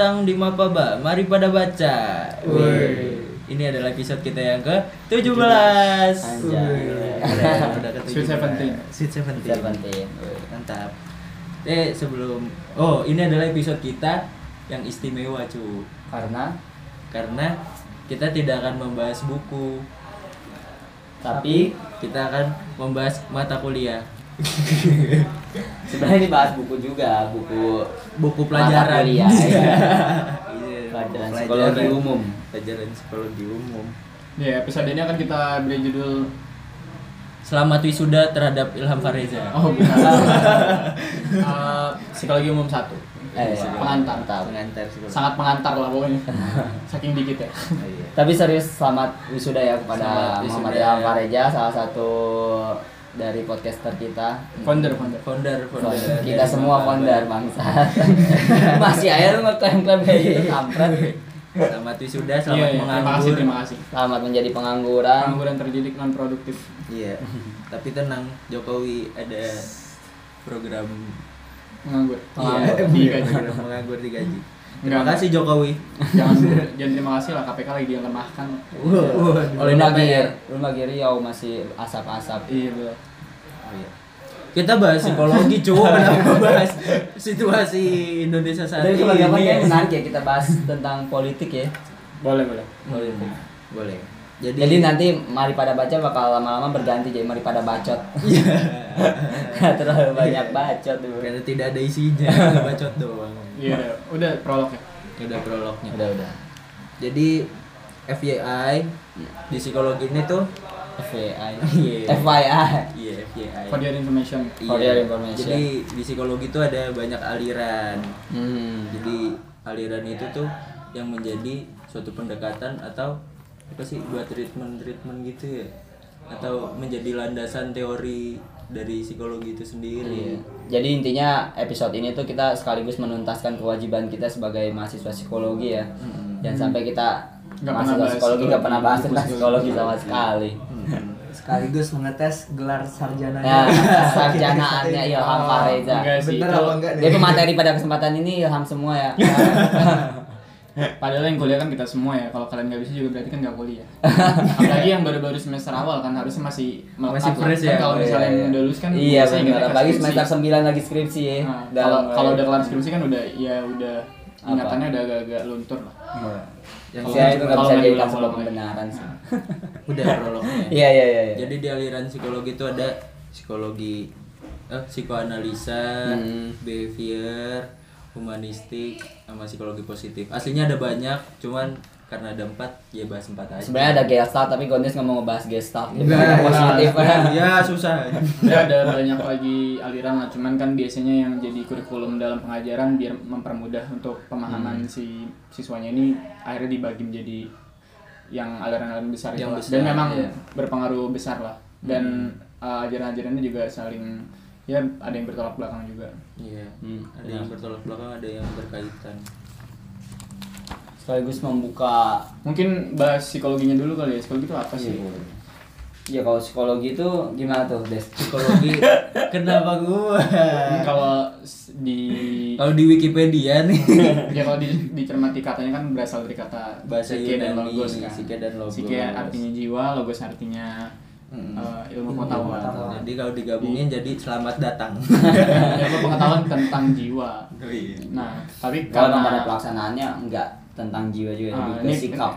datang di Mapaba. Mari pada baca. Woi. Ini adalah episode kita yang ke 17. Anjay. Udah, udah ke Sweet 17. Seventeen. Sweet Seventeen. Seventeen. Woi, Mantap. Eh sebelum Oh, ini adalah episode kita yang istimewa, cu. Karena Karena kita tidak akan membahas buku, tapi kita akan membahas mata kuliah. Sebenarnya dibahas buku juga, buku Buku pelajaran. kuliah, iya. Iya, Pelajaran psikologi umum. Pelajaran psikologi umum. Ya, episode ini akan kita beri judul Selamat wisuda terhadap Ilham Fareza. Oh, bukan. Eh, psikologi umum satu. Eh, iya. pengantar. Pengantar psikologi. Sangat pengantar lah pokoknya. Saking dikit ya. Iya. Tapi serius selamat wisuda ya kepada Selamat Muhammad. Ilham Fareja, salah satu dari podcaster kita. Founder, founder. Founder, founder. Kita dari semua founder bangsa. Masih aja lu ngeklaim-klaim kayak gitu kampret. Selamat wisuda, Iya, selamat iya, terima kasih, menganggur. terima kasih. Selamat menjadi pengangguran. Pengangguran terdidik non produktif. Iya. Tapi tenang, Jokowi ada program Menganggur. Penganggur. Iya, digaji. program menganggur digaji. Terima Enggak. kasih Jokowi. Jangan jangan terima kasih lah KPK lagi dia lemahkan. Oleh DPR. belum lagi Riau masih asap-asap. Iya, betul. Oh, iya. Kita bahas psikologi, cu. Kenapa bahas situasi Indonesia saat Dari ini? kebanyakan yang menarik ya kita bahas tentang politik ya. Boleh, boleh. Politik. Boleh. Jadi, Jadi nanti mari pada baca bakal lama-lama berganti jadi mari pada bacot. Terlalu banyak bacot tuh. karena tidak ada isinya, bacot doang. Iya, udah, udah prolog ya. Udah prolognya. Udah udah. Jadi FYI di psikologi ini tuh FYI. Iya. FYI. iya FYI. For your information. For your information. Jadi di psikologi itu ada banyak aliran. Hmm. Jadi aliran itu tuh yang menjadi suatu pendekatan atau apa sih buat treatment treatment gitu ya atau menjadi landasan teori dari psikologi itu sendiri. Iya. Jadi intinya episode ini tuh kita sekaligus menuntaskan kewajiban kita sebagai mahasiswa psikologi ya. Hmm. Jangan sampai kita Nggak pernah mahasiswa bahas psikologi nggak pernah bahas psikologi. tentang psikologi sama sekali. Hmm. sekaligus mengetes gelar sarjananya. Nah, sarjanaannya Ilham Fareza. Bener itu- apa enggak nih? Dia pemateri pada kesempatan ini Ilham semua ya. Padahal yang kuliah kan kita semua ya. Kalau kalian nggak bisa juga berarti kan nggak kuliah. Apalagi yang baru-baru semester awal kan harusnya masih melekat Masih fresh Kan ya? Kalau misalnya Iya. yang udah lulus kan Iya benar. Apalagi semester 9 lagi skripsi ya. Nah, kalau kalau udah kelar skripsi kan udah ya udah ingatannya udah agak-agak luntur lah. Yang Saya itu nggak Kalau bisa jadikan sebuah pembenaran sih. udah prolognya. Iya iya iya. iya. Jadi di aliran psikologi itu ada psikologi eh, psikoanalisa, Hmm. behavior, humanistik, sama psikologi positif. Aslinya ada banyak, cuman karena ada empat, ya bahas empat aja. Sebenarnya ada gestalt tapi Gondes nggak mau ngebahas gestalt. Dia Enggak, bilang positif. ya susah. Ya ada banyak lagi aliran lah, cuman kan biasanya yang jadi kurikulum dalam pengajaran biar mempermudah untuk pemahaman Hmm. si siswanya ini akhirnya dibagi menjadi yang aliran-aliran besar itu Yang besar, dan memang iya. berpengaruh besar lah. Dan uh, ajaran-ajarannya juga saling ya ada yang bertolak belakang juga. Iya. Hmm, ada yang bertolak belakang, ada yang berkaitan. Sekaligus membuka Mungkin bahas psikologinya dulu kali ya. Psikologi itu apa sih? Ya kalau psikologi itu gimana tuh, Des? Psikologi, kenapa gua? Hmm, kalau di Kalau di Wikipedia nih, ya kalau di, dicermati katanya kan berasal dari kata Bahasa psike dan Yunani, logos kan. psike dan logos. Psike artinya jiwa, logos artinya Hmm. eh, ilmu pengetahuan. jadi kalau digabungin jadi selamat datang. ilmu pengetahuan tentang jiwa. Iya. Nah, tapi Kalau pada karena pelaksanaannya enggak tentang jiwa juga, lebih ke sikap.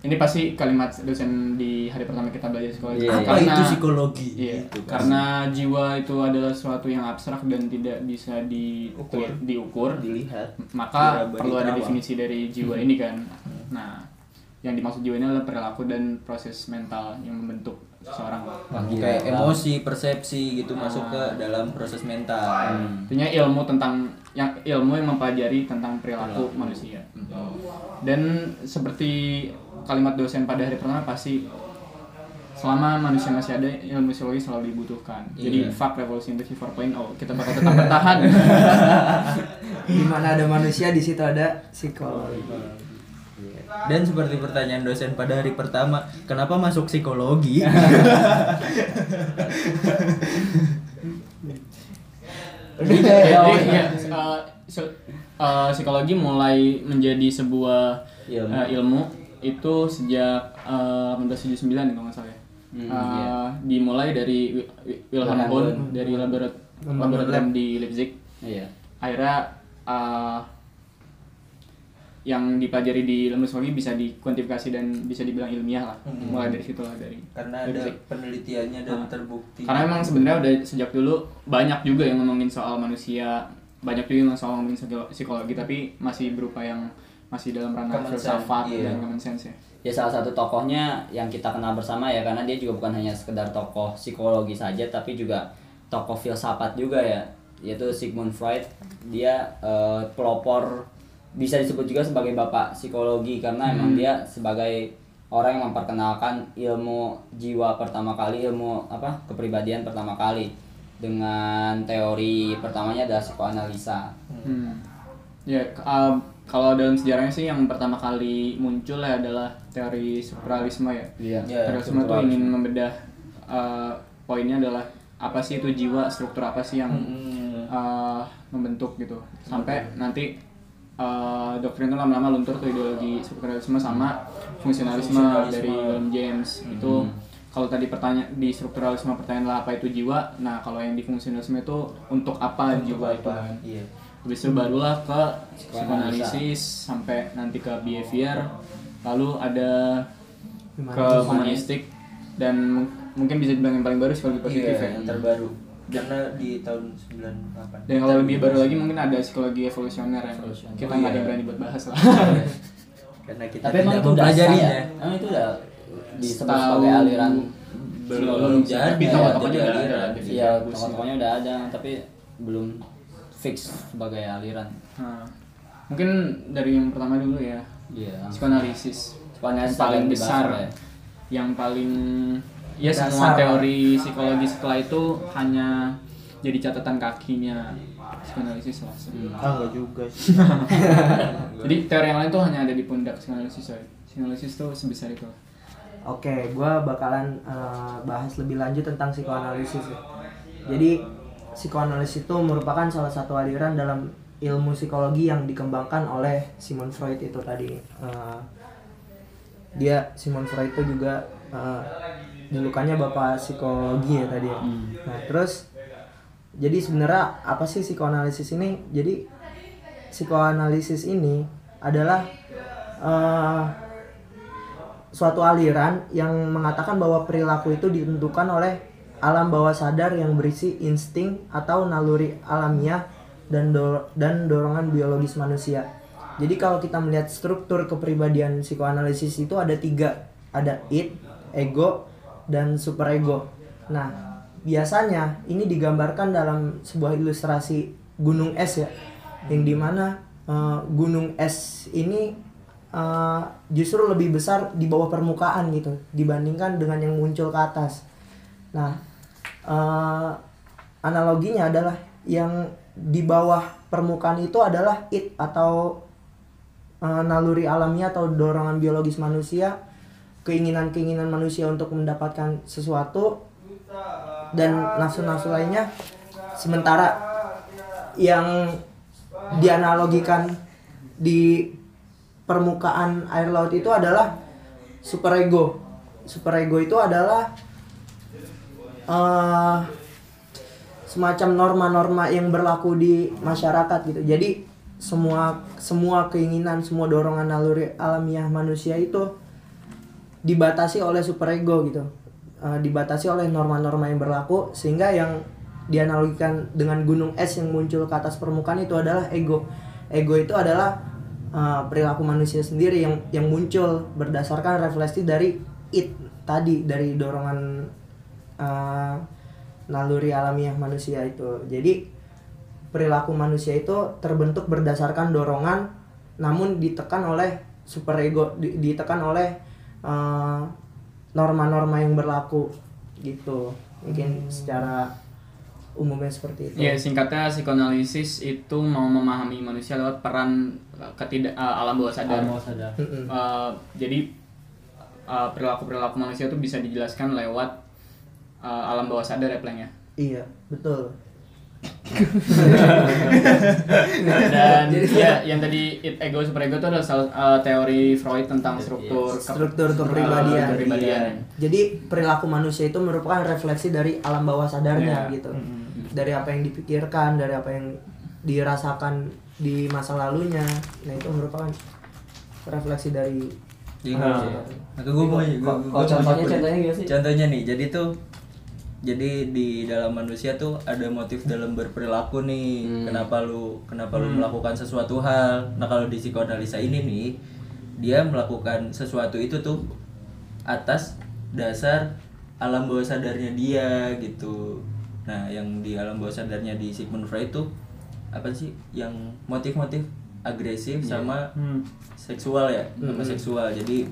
ini pasti kalimat dosen di hari pertama kita belajar psikologi. Iya, Apa Karena- itu psikologi? Iya, Gitu, kan. karena jiwa itu adalah sesuatu yang abstrak dan tidak bisa diukur, diukur dilihat. maka Diraba, perlu ada definisi dari jiwa ini kan. Nah, yang dimaksud jiwa ini adalah perilaku dan proses mental yang membentuk gila. kayak emosi, persepsi gitu masuk ke dalam proses mental. Intinya ilmu tentang yang ilmu yang mempelajari tentang perilaku manusia. Dan seperti kalimat dosen pada hari pertama pasti selama manusia masih ada ilmu psikologi selalu dibutuhkan. Jadi Iya. fuck revolusi industri 4.0 kita bakal tetap bertahan. Di mana ada manusia di situ ada psikologi. Dan seperti pertanyaan dosen pada hari pertama, kenapa masuk psikologi? Oh, iya. ya, uh, so- eh, psikologi mulai menjadi sebuah Ilmu. eh, ilmu itu sejak eh, 1879 kalau nggak salah ya. Hmm, Eh, Dimulai dari Wi- Wi- Wilhelm Wundt. dari laborat- laboratorium di Leipzig. Iya. Akhirnya eh, yang dipelajari di ilmu psikologi bisa dikuantifikasi dan bisa dibilang ilmiah lah. Hmm. Mulai dari situ lah dari karena ada Leipzig. penelitiannya dan Ah. terbukti Karena emang sebenarnya udah sejak dulu banyak juga yang ngomongin soal manusia, banyak juga yang soal ngomongin psikolo- psikologi, tapi masih berupa yang masih dalam ranah filsafat iya. dan common sense ya. Ya salah satu tokohnya yang kita kenal bersama ya karena dia juga bukan hanya sekedar tokoh psikologi saja tapi juga tokoh filsafat juga ya yaitu Sigmund Freud. Dia eh, pelopor bisa disebut juga sebagai bapak psikologi karena emang dia sebagai orang yang memperkenalkan ilmu jiwa pertama kali, ilmu apa? kepribadian pertama kali dengan teori pertamanya adalah psikoanalisa. Hmm. Ya, uh, kalau dalam sejarahnya sih yang pertama kali muncul ya adalah teori strukturalisme ya. Iya. Ya, Strukturalisme tuh ingin membedah uh, poinnya adalah apa sih itu jiwa, struktur apa sih yang Hmm. uh, membentuk gitu. Sampai nanti uh, doktrin itu lama-lama luntur tuh ideologi strukturalisme sama fungsionalisme, Fungsionalisme. dari William James. Itu kalau tadi pertanyaan di strukturalisme pertanyaan lah apa itu jiwa. Nah, kalau yang di fungsionalisme itu untuk apa Untuk jiwa itu apa? kan. iya Habis itu barulah ke psikoanalisis sampai nanti ke behavior, lalu ada ke Humanistik. dan mung- mungkin bisa dibilang yang paling baru psikologi positif Iya, ya. yang terbaru karena di tahun 98 Dan kalau lebih baru lagi mungkin ada psikologi evolusioner yang Evolusioner. kita Oh, nggak ada iya. yang berani buat bahas lah. karena kita Tapi emang tidak itu udah sah mempelajarinya ya? Emang itu udah disebut sebagai aliran belum Belum jadi tapi ya, tokoh-tokohnya udah ada. aliran. Iya, Bagus. tokoh-tokohnya udah ada, tapi belum fix sebagai aliran. Nah, mungkin dari yang pertama dulu ya, Iya. psikoanalisis. Psikoanalisis yang paling besar, ya? yang paling ya Dasar semua lah. teori psikologi setelah itu hanya jadi catatan kakinya psikoanalisis lah. sebenarnya. Ah enggak juga sih. Jadi teori yang lain tuh hanya ada di pundak psikoanalisis coy. Psikoanalisis tuh sebesar itu. Oke, gua bakalan eh, bahas lebih lanjut tentang psikoanalisis. ya. Jadi psikoanalisis itu merupakan salah satu aliran dalam ilmu psikologi yang dikembangkan oleh Sigmund Freud itu tadi. Eh, dia Sigmund Freud itu juga eh, julukannya bapak psikologi ya tadi. ya. Nah terus jadi sebenarnya apa sih psikoanalisis ini? Jadi psikoanalisis ini adalah eh, suatu aliran yang mengatakan bahwa perilaku itu ditentukan oleh alam bawah sadar yang berisi insting atau naluri alamiah dan do- dan dorongan biologis manusia. Jadi kalau kita melihat struktur kepribadian psikoanalisis itu ada tiga, ada id, ego, dan superego. Nah, biasanya ini digambarkan dalam sebuah ilustrasi gunung es ya, yang di mana eh, gunung es ini eh, justru lebih besar di bawah permukaan gitu dibandingkan dengan yang muncul ke atas. Nah, eh, analoginya adalah yang di bawah permukaan itu adalah it atau eh, naluri alamiah atau dorongan biologis manusia, keinginan-keinginan manusia untuk mendapatkan sesuatu dan nafsu-nafsu lainnya. Sementara yang dianalogikan di permukaan air laut itu adalah superego. Superego itu adalah eh semacam norma-norma yang berlaku di masyarakat gitu. Jadi semua semua keinginan, semua dorongan naluri alamiah manusia itu dibatasi oleh superego gitu. Eh, dibatasi oleh norma-norma yang berlaku sehingga yang dianalogikan dengan gunung es yang muncul ke atas permukaan itu adalah ego. Ego itu adalah eh, perilaku manusia sendiri yang yang muncul berdasarkan refleksi dari it tadi dari dorongan eh, naluri alamiah manusia itu. Jadi perilaku manusia itu terbentuk berdasarkan dorongan namun ditekan oleh superego di- ditekan oleh eh, norma-norma yang berlaku gitu. Mungkin secara umumnya seperti itu. Ya singkatnya psikoanalisis itu mau memahami manusia lewat peran uh, ketidak uh, alam bawah sadar. Alam bawah sadar. Uh, jadi uh, perilaku-perilaku manusia itu bisa dijelaskan lewat uh, alam bawah sadar ya Pleng ya. Iya, betul. Dan ya yang tadi it ego super ego itu adalah salah uh, teori Freud tentang struktur ke- struktur uh, kepribadian. kepribadian. Jadi perilaku manusia itu merupakan refleksi dari alam bawah sadarnya Iya. gitu. Dari apa yang dipikirkan, dari apa yang dirasakan di masa lalunya. Nah, itu merupakan refleksi dari Jadi Ah. Maka gue mau contohnya- contohnya gimana sih? Contohnya nih, jadi tuh jadi di dalam manusia tuh ada motif dalam berperilaku nih. Hmm. Kenapa lu kenapa lu melakukan sesuatu hal? Nah, kalau di psikoanalisa ini nih, dia melakukan sesuatu itu tuh atas dasar alam bawah sadarnya dia gitu. Nah, yang di alam bawah sadarnya di Sigmund Freud tuh apa sih yang motif-motif agresif sama Hmm. seksual ya sama seksual jadi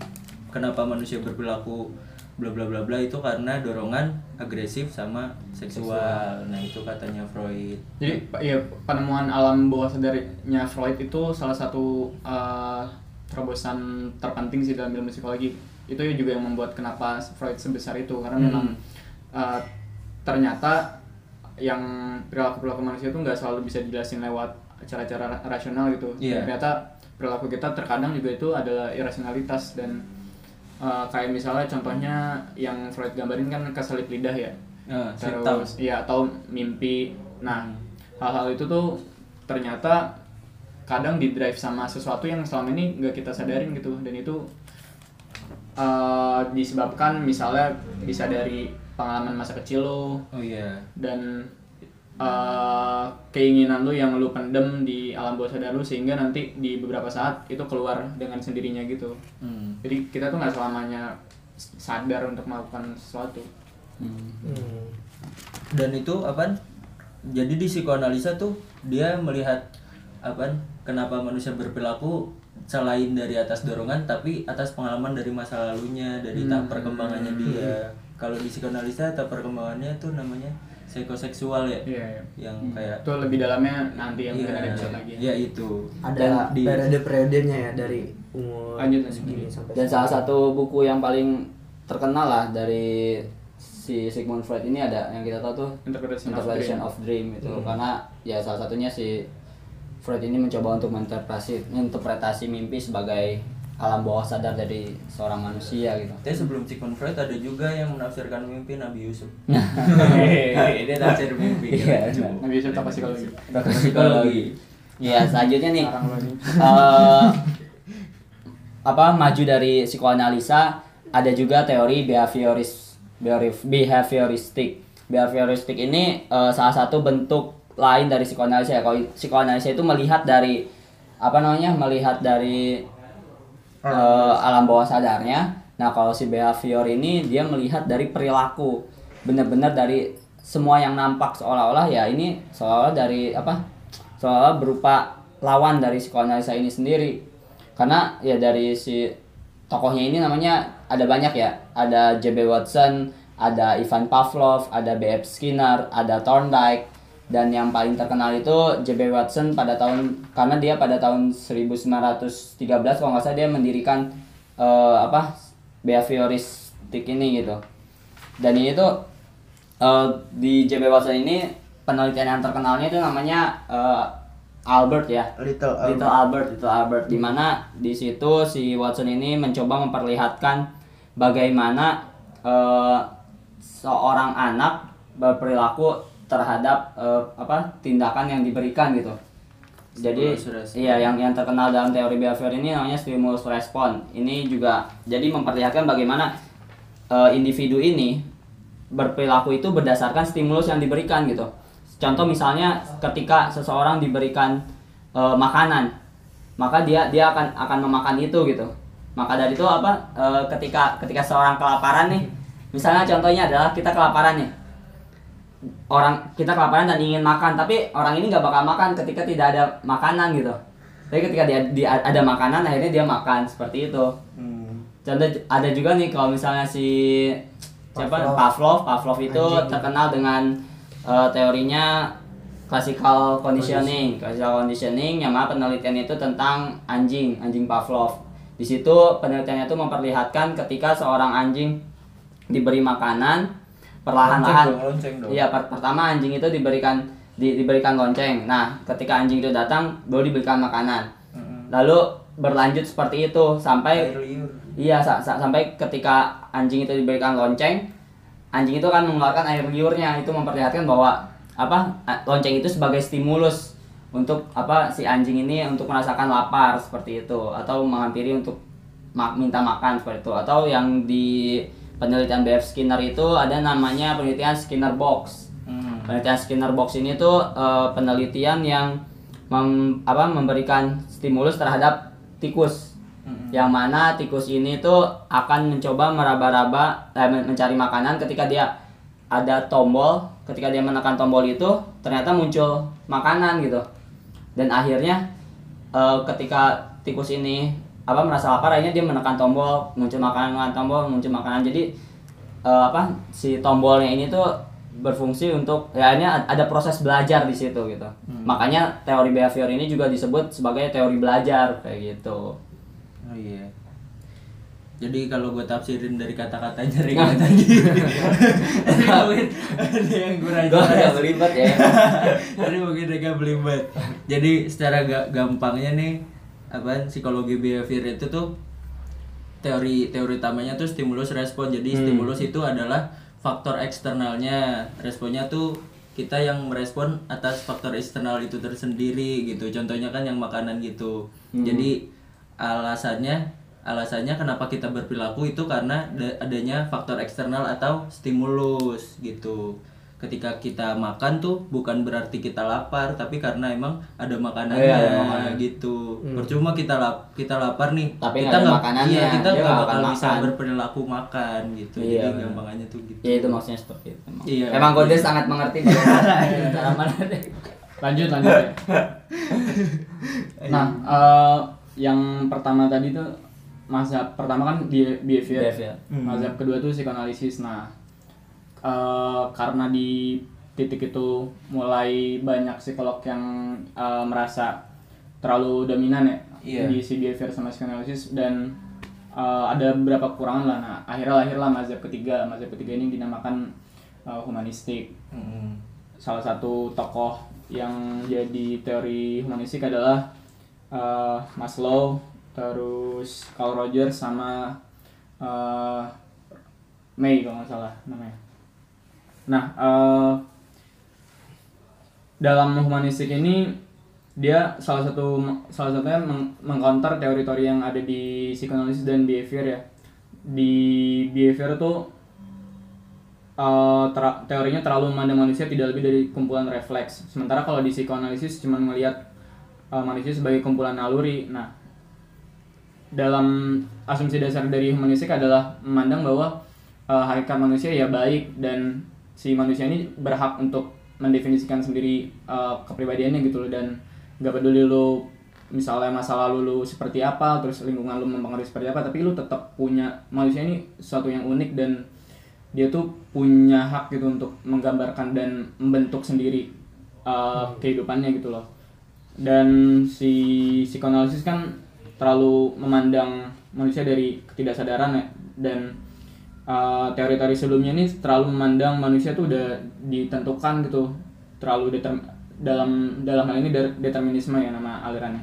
kenapa manusia berperilaku bla bla bla bla itu karena dorongan agresif sama seksual nah itu katanya Freud Jadi ya penemuan alam bawah sadarnya Freud itu salah satu uh, terobosan terpenting sih dalam ilmu psikologi. Itu juga yang membuat kenapa Freud sebesar itu karena Hmm. memang uh, ternyata yang perilaku-perilaku manusia itu nggak selalu bisa dijelasin lewat cara-cara ra- rasional gitu. Iya. Ternyata perilaku kita terkadang juga itu adalah irasionalitas dan uh, kayak misalnya contohnya yang Freud gambarin kan keselip lidah ya. Hitam. terus iya atau mimpi. Nah hal-hal itu tuh ternyata kadang di drive sama sesuatu yang selama ini nggak kita sadarin gitu. Dan itu uh, disebabkan misalnya bisa dari pengalaman masa kecil lo. Oh iya. Dan uh, keinginan lu yang lu pendem di alam bawah sadar lu sehingga nanti di beberapa saat itu keluar dengan sendirinya gitu. Hmm. Jadi kita tuh nggak selamanya sadar untuk melakukan sesuatu. Hmm. dan itu apa jadi di psikoanalisa tuh dia melihat apa kenapa manusia berperilaku selain dari atas dorongan tapi atas pengalaman dari masa lalunya dari tahap perkembangannya dia. Kalau di psikoanalisa tahap perkembangannya tuh namanya psikoseksual ya? Iya, iya. yang kayak itu lebih dalamnya nanti yang iya, mungkin ada episode lagi. Iya itu. Ada di periode-periodenya ya dari umur Lanjut, segini sampai Dan salah satu buku yang paling terkenal lah dari si Sigmund Freud ini ada yang kita tahu tuh Interpretation of Interpretation Dream. of Dream itu. Karena ya salah satunya si Freud ini mencoba untuk menginterpretasi menginterpretasi mimpi sebagai alam bawah sadar dari seorang manusia gitu. Tapi sebelum Sigmund Freud ada juga yang menafsirkan mimpi Nabi Yusuf. Ini tafsir mimpi. Iya, gitu. benar. Nabi Yusuf apa psikologi Psikologi. Ya selanjutnya nih eh, apa maju dari psikoanalisa ada juga teori behavioris behavior- behavioristik behavioristik ini eh, salah satu bentuk lain dari psikoanalisa ya kalau psikoanalisa itu melihat dari apa namanya melihat dari eh, alam bawah sadarnya nah kalau si behavior ini dia melihat dari perilaku benar-benar dari semua yang nampak seolah-olah ya ini seolah-olah dari apa seolah berupa lawan dari psikoanalisa ini sendiri karena ya dari si tokohnya ini namanya ada banyak ya ada J.B. Watson ada Ivan Pavlov ada B.F. Skinner ada Thorndike dan yang paling terkenal itu J.B. Watson pada tahun karena dia pada tahun 1913 kalau nggak salah dia mendirikan eh, apa behavioristik ini gitu dan ini tuh eh, di J.B. Watson ini penelitian yang terkenalnya itu namanya eh, Albert ya Little Little Albert, Little Albert, di mana di situ si Watson ini mencoba memperlihatkan bagaimana eh, seorang anak berperilaku terhadap eh, apa tindakan yang diberikan gitu. Jadi Stimulus iya yang yang terkenal dalam teori behavior ini namanya stimulus respon. Ini juga jadi memperlihatkan bagaimana eh, individu ini berperilaku itu berdasarkan stimulus yang diberikan gitu. Contoh misalnya ketika seseorang diberikan eh, makanan, maka dia dia akan akan memakan itu gitu. Maka dari itu apa eh, ketika ketika seorang kelaparan nih, misalnya contohnya adalah kita kelaparan nih. Orang kita kelaparan dan ingin makan, tapi orang ini nggak bakal makan ketika tidak ada makanan gitu. Tapi ketika dia, dia ada makanan akhirnya dia makan seperti itu. Hmm. Contoh ada juga nih kalau misalnya si siapa Pavlov. Pavlov, Pavlov itu Anjing. terkenal dengan eh, teorinya classical conditioning. Classical conditioning yang mana penelitian itu tentang anjing, anjing Pavlov. Di situ penelitiannya itu memperlihatkan ketika seorang anjing diberi makanan perlahan-lahan. Iya, per- pertama anjing itu diberikan di, diberikan lonceng. Nah, ketika anjing itu datang, baru diberikan makanan. Mm-mm. Lalu berlanjut seperti itu sampai Air liur. iya sa- sa- sampai ketika anjing itu diberikan lonceng, anjing itu akan mengeluarkan air liurnya. Itu memperlihatkan bahwa apa lonceng itu sebagai stimulus untuk apa si anjing ini untuk merasakan lapar seperti itu atau menghampiri untuk ma- minta makan seperti itu atau yang di penelitian BF Skinner itu ada namanya penelitian Skinner box. Hmm. Penelitian Skinner box ini tuh eh, penelitian yang mem- apa memberikan stimulus terhadap tikus. Mm-mm. Yang mana tikus ini tuh akan mencoba meraba-raba eh, men- mencari makanan ketika dia ada tombol, ketika dia menekan tombol itu ternyata muncul makanan gitu. Dan akhirnya eh, ketika tikus ini apa merasa lapar akhirnya dia menekan tombol, muncul makanan, menekan tombol, muncul makanan. Jadi eh, apa si tombolnya ini tuh berfungsi untuk ya ini ad- ada proses belajar di situ gitu. Makanya teori behavior ini juga disebut sebagai teori belajar kayak gitu. Oh iya. Jadi kalau gue tafsirin dari kata-katanya Rega tadi, Tadi ada yang kurang Gue agak belibet ya. Tadi mungkin Rega belibet. Jadi secara ga- gampangnya nih, apa psikologi behavior itu tuh teori teori utamanya tuh stimulus respon. Jadi stimulus itu adalah faktor eksternalnya, responnya tuh kita yang merespon atas faktor eksternal itu tersendiri gitu. Contohnya kan yang makanan gitu. Jadi alasannya alasannya kenapa kita berperilaku itu karena da- adanya faktor eksternal atau stimulus gitu ketika kita makan tuh bukan berarti kita lapar tapi karena emang ada makanannya Iya, ada makanan. gitu percuma kita lap kita lapar nih Tapi kita nggak iya, kita nggak bakal akan bisa makan. berperilaku makan gitu Iya, jadi benar. gampangannya tuh gitu Ya itu maksudnya seperti itu. Emang, Iya. emang Gode sangat mengerti cara mana lanjut lanjut ya. nah eh, yang pertama tadi tuh mazhab pertama kan be- behavior, Behavior. mazhab kedua tuh psikoanalisis nah eh, karena di titik itu mulai banyak psikolog yang eh, merasa terlalu dominan ya Iya. di si behavior sama psikoanalisis dan eh, ada beberapa kekurangan lah nah akhirnya lahirlah mazhab ketiga mazhab ketiga ini dinamakan eh, humanistik Mm-mm. salah satu tokoh yang jadi teori humanistik adalah uh, Maslow, terus Carl Rogers sama uh, May kalau nggak salah namanya. Nah, uh, dalam humanistik ini dia salah satu salah satunya meng- mengcounter teori-teori yang ada di psikoanalisis dan behavior ya. Di behavior tuh uh, tera- teorinya terlalu memandang manusia tidak lebih dari kumpulan refleks. Sementara kalau di psikoanalisis cuma melihat uh, manusia sebagai kumpulan naluri. Nah, dalam asumsi dasar dari humanistik adalah memandang bahwa uh, hakikat manusia ya baik dan si manusia ini berhak untuk mendefinisikan sendiri uh, kepribadiannya gitu loh. Dan gak peduli lu misalnya masa lalu lu seperti apa terus lingkungan lu mempengaruhi seperti apa tapi lu tetap punya manusia ini sesuatu yang unik dan dia tuh punya hak gitu untuk menggambarkan dan membentuk sendiri uh, kehidupannya gitu loh. Dan si psikoanalisis kan terlalu memandang manusia dari ketidaksadaran ya. Dan uh, teori-teori sebelumnya ini terlalu memandang manusia tuh udah ditentukan gitu. Terlalu determ- dalam dalam hal ini determinisme ya nama alirannya.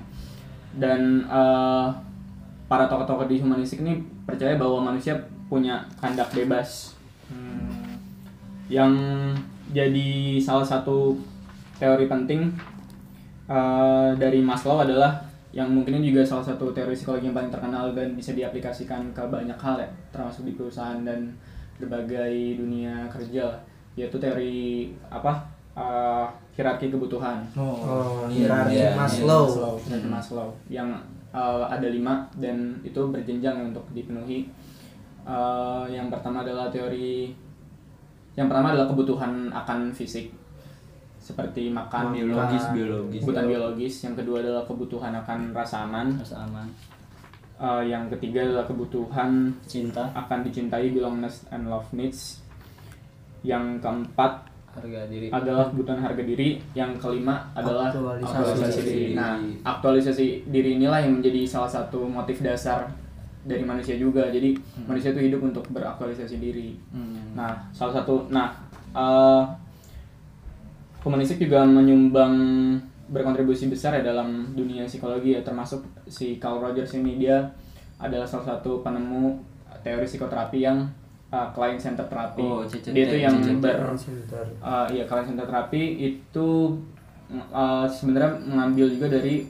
Dan uh, para tokoh-tokoh di humanistik ini percaya bahwa manusia punya kehendak bebas. Yang jadi salah satu teori penting uh, dari Maslow adalah yang mungkin ini juga salah satu teori psikologi yang paling terkenal dan bisa diaplikasikan ke banyak hal ya termasuk di perusahaan dan berbagai dunia kerja yaitu teori apa? Uh, hierarki kebutuhan. Oh, iya, hierarki iya, Maslow. Maslow, hierarki Maslow. Yang uh, ada lima dan itu berjenjang untuk dipenuhi. Uh, yang pertama adalah teori yang pertama adalah kebutuhan akan fisik seperti makan, biologis biologis kebutuhan biologis. Yang kedua adalah kebutuhan akan rasa aman. Harus aman. Uh, yang ketiga adalah kebutuhan Cinta, akan dicintai, belongingness and love needs. Yang keempat harga diri. adalah kebutuhan harga diri. Yang kelima adalah Aktualisasi aktualisasi diri. diri. Nah, aktualisasi diri inilah yang menjadi salah satu motif dasar dari manusia juga. Jadi manusia itu hidup untuk beraktualisasi diri. Hmm. Nah, salah satu, nah eh, humanistik juga menyumbang berkontribusi besar ya dalam dunia psikologi ya termasuk si Carl Rogers ini dia adalah salah satu penemu teori psikoterapi yang uh, client center therapy. Oh, dia itu yang ber uh, ya client center therapy itu uh, sebenarnya mengambil juga dari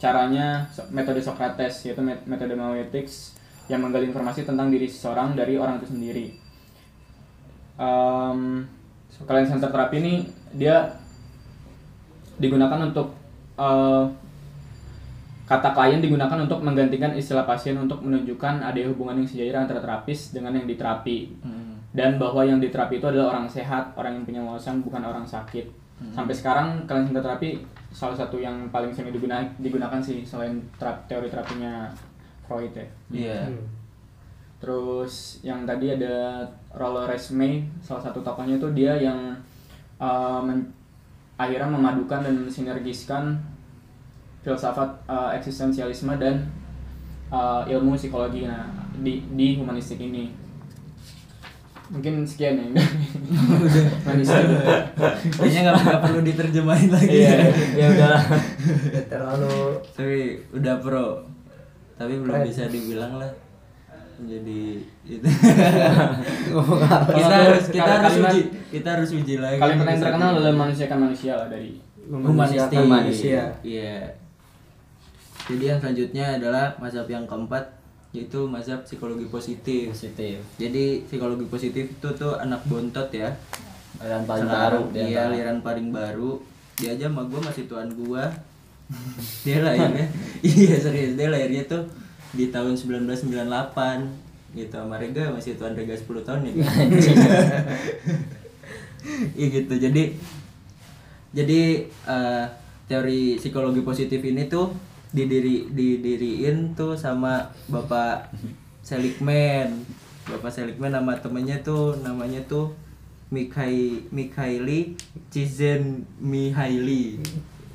caranya metode Socrates yaitu met- metode noetics yang menggali informasi tentang diri seseorang dari orang itu sendiri. Um, client center therapy ini dia digunakan untuk uh, kata klien digunakan untuk menggantikan istilah pasien untuk menunjukkan ada hubungan yang sejajar antara terapis dengan yang diterapi Hmm. dan bahwa yang diterapi itu adalah orang sehat, orang yang punya wawasan, bukan orang sakit. Sampai sekarang kalian center terapi salah satu yang paling sering digunakan, digunakan sih selain terap- teori terapinya Freud ya. Iya. Hmm. Terus yang tadi ada Rollo Resme, salah satu tokohnya itu dia yang uh, men- akhirnya memadukan dan sinergiskan filsafat uh, eksistensialisme dan uh, ilmu psikologi nah di di humanistik ini. Mungkin sekian ya. Humanistik. Kayaknya nggak nggak perlu diterjemahin lagi. Iya, ya udah. Udah terlalu Tapi udah pro. Tapi belum Keren. bisa dibilang lah menjadi itu. apa? kita harus kita Kalimat- harus uji kita harus uji lagi. Kalian yang Bisa terkenal adalah manusia kan manusia lah dari humanistik. Manusia. Iya. Jadi yang selanjutnya adalah mazhab yang keempat yaitu mazhab psikologi positif. positif Jadi psikologi positif itu tuh anak bontot ya. aliran paling Sekarang baru Iya, aliran paling baru. Dia aja sama gua masih tuan gua. dia lahirnya iya serius dia lahirnya tuh di tahun 1998 gitu. Sama Rega masih tuan Rega 10 tahun ya Iya gitu. Jadi jadi eh, teori psikologi positif ini tuh didiri didiriin tuh sama Bapak Seligman. Bapak Seligman nama temennya tuh namanya tuh Mikai Mikaili Cizen Mihaili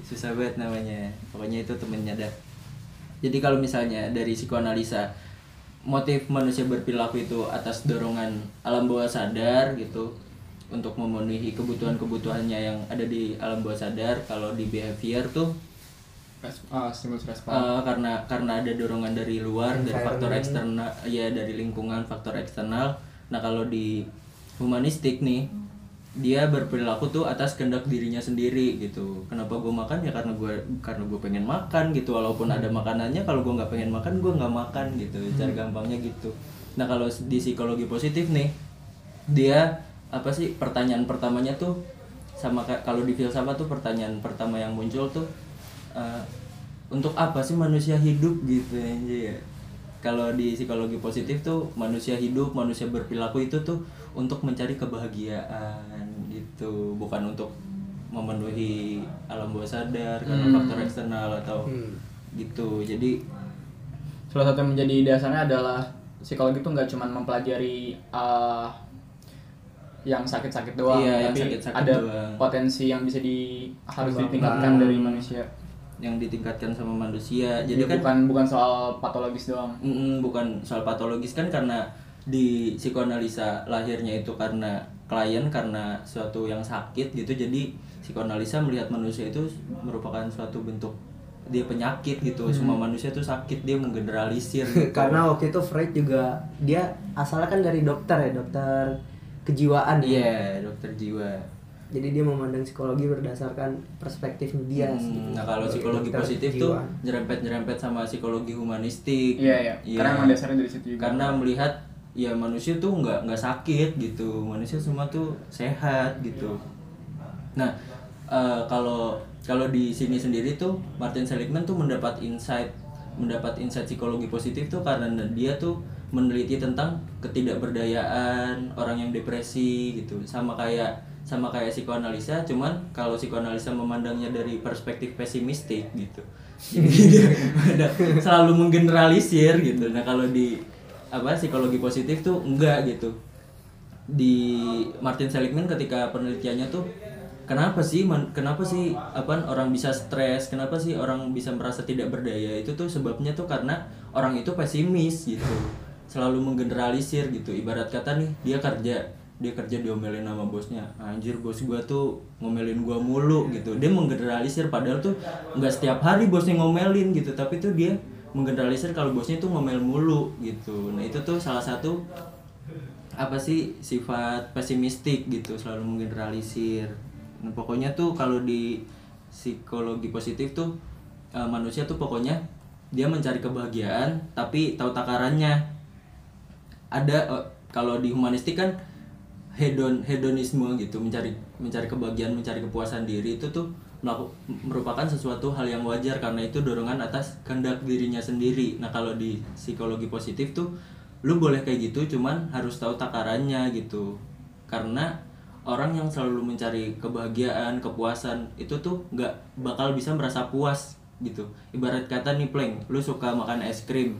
susah banget namanya. Pokoknya itu temennya dah jadi kalau misalnya dari psikoanalisa motif manusia berperilaku itu atas dorongan alam bawah sadar gitu untuk memenuhi kebutuhan-kebutuhannya yang ada di alam bawah sadar kalau di behavior tuh ah, stimulus respon. Eh, karena karena ada dorongan dari luar dari faktor eksternal ya dari lingkungan faktor eksternal nah kalau di humanistik nih dia berperilaku tuh atas kehendak dirinya sendiri gitu. Kenapa gue makan? Ya karena gue karena gue pengen makan gitu. Walaupun ada makanannya kalau gue nggak pengen makan gue nggak makan gitu. Cara gampangnya gitu. Nah kalau di psikologi positif nih dia apa sih pertanyaan pertamanya tuh sama kalau di filsafat tuh pertanyaan pertama yang muncul tuh eh, untuk apa sih manusia hidup gitu aja ya. Kalau di psikologi positif tuh manusia hidup manusia berperilaku itu tuh untuk mencari kebahagiaan gitu bukan untuk memenuhi alam bawah sadar karena Hmm. faktor eksternal atau Hmm. gitu jadi Salah satu yang menjadi dasarnya adalah psikologi itu nggak cuma mempelajari uh, yang sakit-sakit doang, Iya, yang tapi sakit-sakit ada doang. potensi yang bisa di harus Kembangkan. ditingkatkan dari manusia. yang ditingkatkan sama manusia Jadi jadi kan bukan bukan soal patologis doang. Mm, bukan soal patologis kan karena di psikoanalisa lahirnya itu karena klien karena suatu yang sakit gitu jadi psikoanalisa melihat manusia itu merupakan suatu bentuk dia penyakit gitu semua manusia tuh sakit dia menggeneralisir gitu. Karena waktu itu Freud juga dia asalnya kan dari dokter ya, dokter kejiwaan ya. iya dokter jiwa Jadi dia memandang psikologi berdasarkan perspektif dia. Hmm, gitu. nah kalau psikologi dokter positif tuh kejiwaan. nyerempet-nyerempet sama psikologi humanistik Iya iya. Karena emang dasarnya dari situ juga. karena melihat ya manusia tuh nggak nggak sakit gitu. Manusia semua tuh sehat gitu. Nah eh, kalau kalau di sini sendiri tuh Martin Seligman tuh mendapat insight mendapat insight psikologi positif tuh karena dia tuh meneliti tentang ketidakberdayaan orang yang depresi gitu. Sama kayak sama kayak psikoanalisa cuman kalau psikoanalisa memandangnya dari perspektif pesimistik gitu. Jadi dia selalu menggeneralisir gitu. Nah kalau di apa psikologi positif tuh enggak gitu. Di Martin Seligman ketika penelitiannya tuh kenapa sih man- kenapa sih apa orang bisa stres kenapa sih orang bisa merasa tidak berdaya? Itu tuh sebabnya tuh karena orang itu pesimis gitu. Selalu menggeneralisir gitu. Ibarat kata nih dia kerja. Dia kerja diomelin sama bosnya. Anjir bos gua tuh ngomelin gua mulu gitu. Dia menggeneralisir padahal tuh nggak setiap hari bosnya ngomelin gitu. Tapi tuh dia menggeneralisir kalau bosnya tuh ngomel mulu gitu. Nah itu tuh salah satu apa sih sifat pesimistik gitu selalu menggeneralisir. Nah, pokoknya tuh kalau di psikologi positif tuh eh, manusia tuh pokoknya dia mencari kebahagiaan tapi tahu takarannya. Ada eh, kalau di humanistik kan hedon hedonisme gitu mencari mencari kebahagiaan mencari kepuasan diri itu tuh merupakan sesuatu hal yang wajar karena itu dorongan atas kehendak dirinya sendiri. Nah kalau di psikologi positif tuh lu boleh kayak gitu cuman harus tahu takarannya gitu. Karena orang yang selalu mencari kebahagiaan kepuasan itu tuh nggak bakal bisa merasa puas gitu. Ibarat kata nih pleng lu suka makan es krim.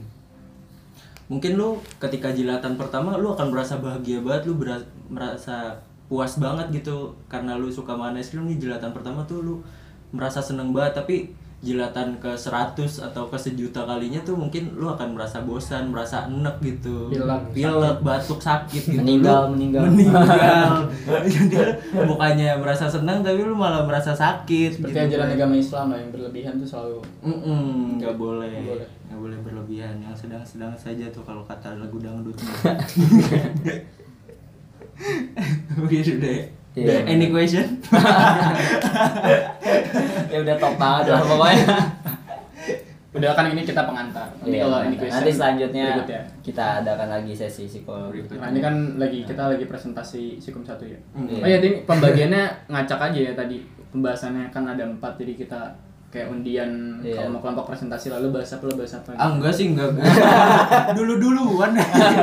Mungkin lu ketika jilatan pertama lu akan merasa bahagia banget lu merasa puas banget gitu karena lu suka makan es krim nih jilatan pertama tuh lu merasa seneng banget tapi jilatan ke 100 atau ke sejuta kalinya tuh mungkin lu akan merasa bosan merasa enek gitu. Pilek, pilek batuk sakit gitu. Meninggal, Lu meninggal. meninggal. Jadi bukannya merasa senang tapi lu malah merasa sakit seperti gitu. ajaran agama Islam lah yang berlebihan tuh selalu Mm-mm, nggak boleh. Nggak boleh. nggak boleh berlebihan. Yang sedang-sedang saja tuh kalau kata lagu dangdut begitu deh Iya. any question ya udah top banget lah pokoknya udah kan ini kita pengantar nanti Iya, kalau ini nanti question selanjutnya berikutnya. kita adakan lagi sesi psikologi Nah ini kan lagi kita lagi presentasi Sikum satu ya. Iya. Oh ya, ini pembagiannya ngacak aja ya tadi pembahasannya kan ada empat jadi kita kayak undian Iya. kalau mau kelompok presentasi lalu bahas apa lo bahas apa. ah enggak sih enggak dulu duluan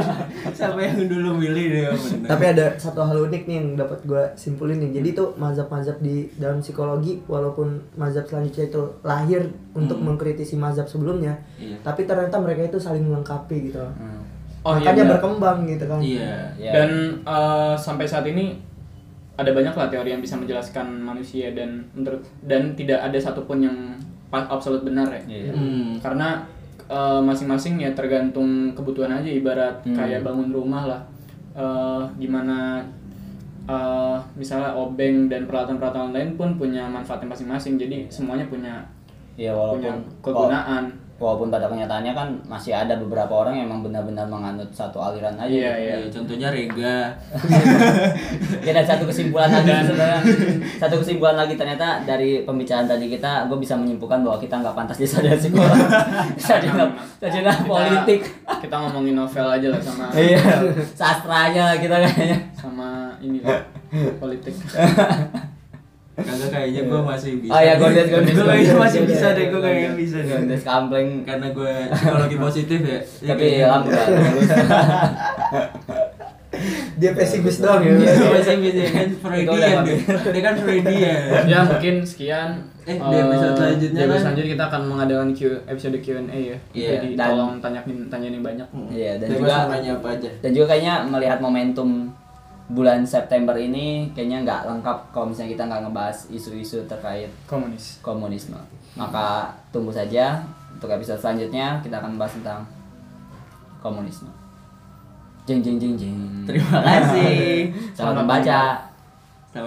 siapa yang dulu milih deh bener. Tapi ada satu hal unik nih yang dapat gue simpulin nih. Jadi tuh mazhab-mazhab di dalam psikologi walaupun mazhab selanjutnya itu lahir untuk mengkritisi mazhab sebelumnya, Iya. tapi ternyata mereka itu saling melengkapi gitu. Oh, iya, Makanya benar. berkembang gitu kan. iya Ya. Dan eh, sampai saat ini ada banyak lah teori yang bisa menjelaskan manusia dan menurut dan tidak ada satupun yang absolut benar ya. Iya. Hmm. Karena eh, masing-masing ya tergantung kebutuhan aja ibarat Hmm. kayak bangun rumah lah. Eh, gimana eh, misalnya obeng dan peralatan-peralatan lain pun punya manfaatnya masing-masing. Jadi semuanya punya ya punya walaupun kegunaan. Walaupun pada kenyataannya kan masih ada beberapa orang yang emang benar-benar menganut satu aliran aja Iya, gitu. iya. Iya, contohnya Rega Ya, dan satu kesimpulan lagi sebenarnya satu kesimpulan lagi ternyata dari pembicaraan tadi kita gue bisa menyimpulkan bahwa kita nggak pantas di sarjana psikologi sarjana sarjana Kita- politik Kita ngomongin novel aja lah sama iya sastra aja lah kita kayaknya sama ini lah politik. kagak kayaknya gue masih bisa oh ya gue lihat gue gue kayaknya masih bisa deh gue kayaknya bisa deh. Gondes kampleng karena gue psikologi positif ya. Tapi kayaknya- alhamdulillah. Dia pesimis doang ya. Iya, gue masih bisa kan Freudian dia. dia kan Freudian. Ya mungkin sekian. Eh, di episode selanjutnya di episode kan? selanjutnya kita akan mengadakan Q, episode Q&A ya. Iya, jadi dan- tolong tanyain tanyain banyak. Iya dan juga mau nanya apa aja. dan juga kayaknya melihat momentum bulan September ini kayaknya nggak lengkap kalau misalnya kita nggak ngebahas isu-isu terkait komunis komunisme. Maka tunggu saja untuk episode selanjutnya kita akan membahas tentang komunisme. Jeng jeng jeng jeng. Terima kasih. Selamat membaca.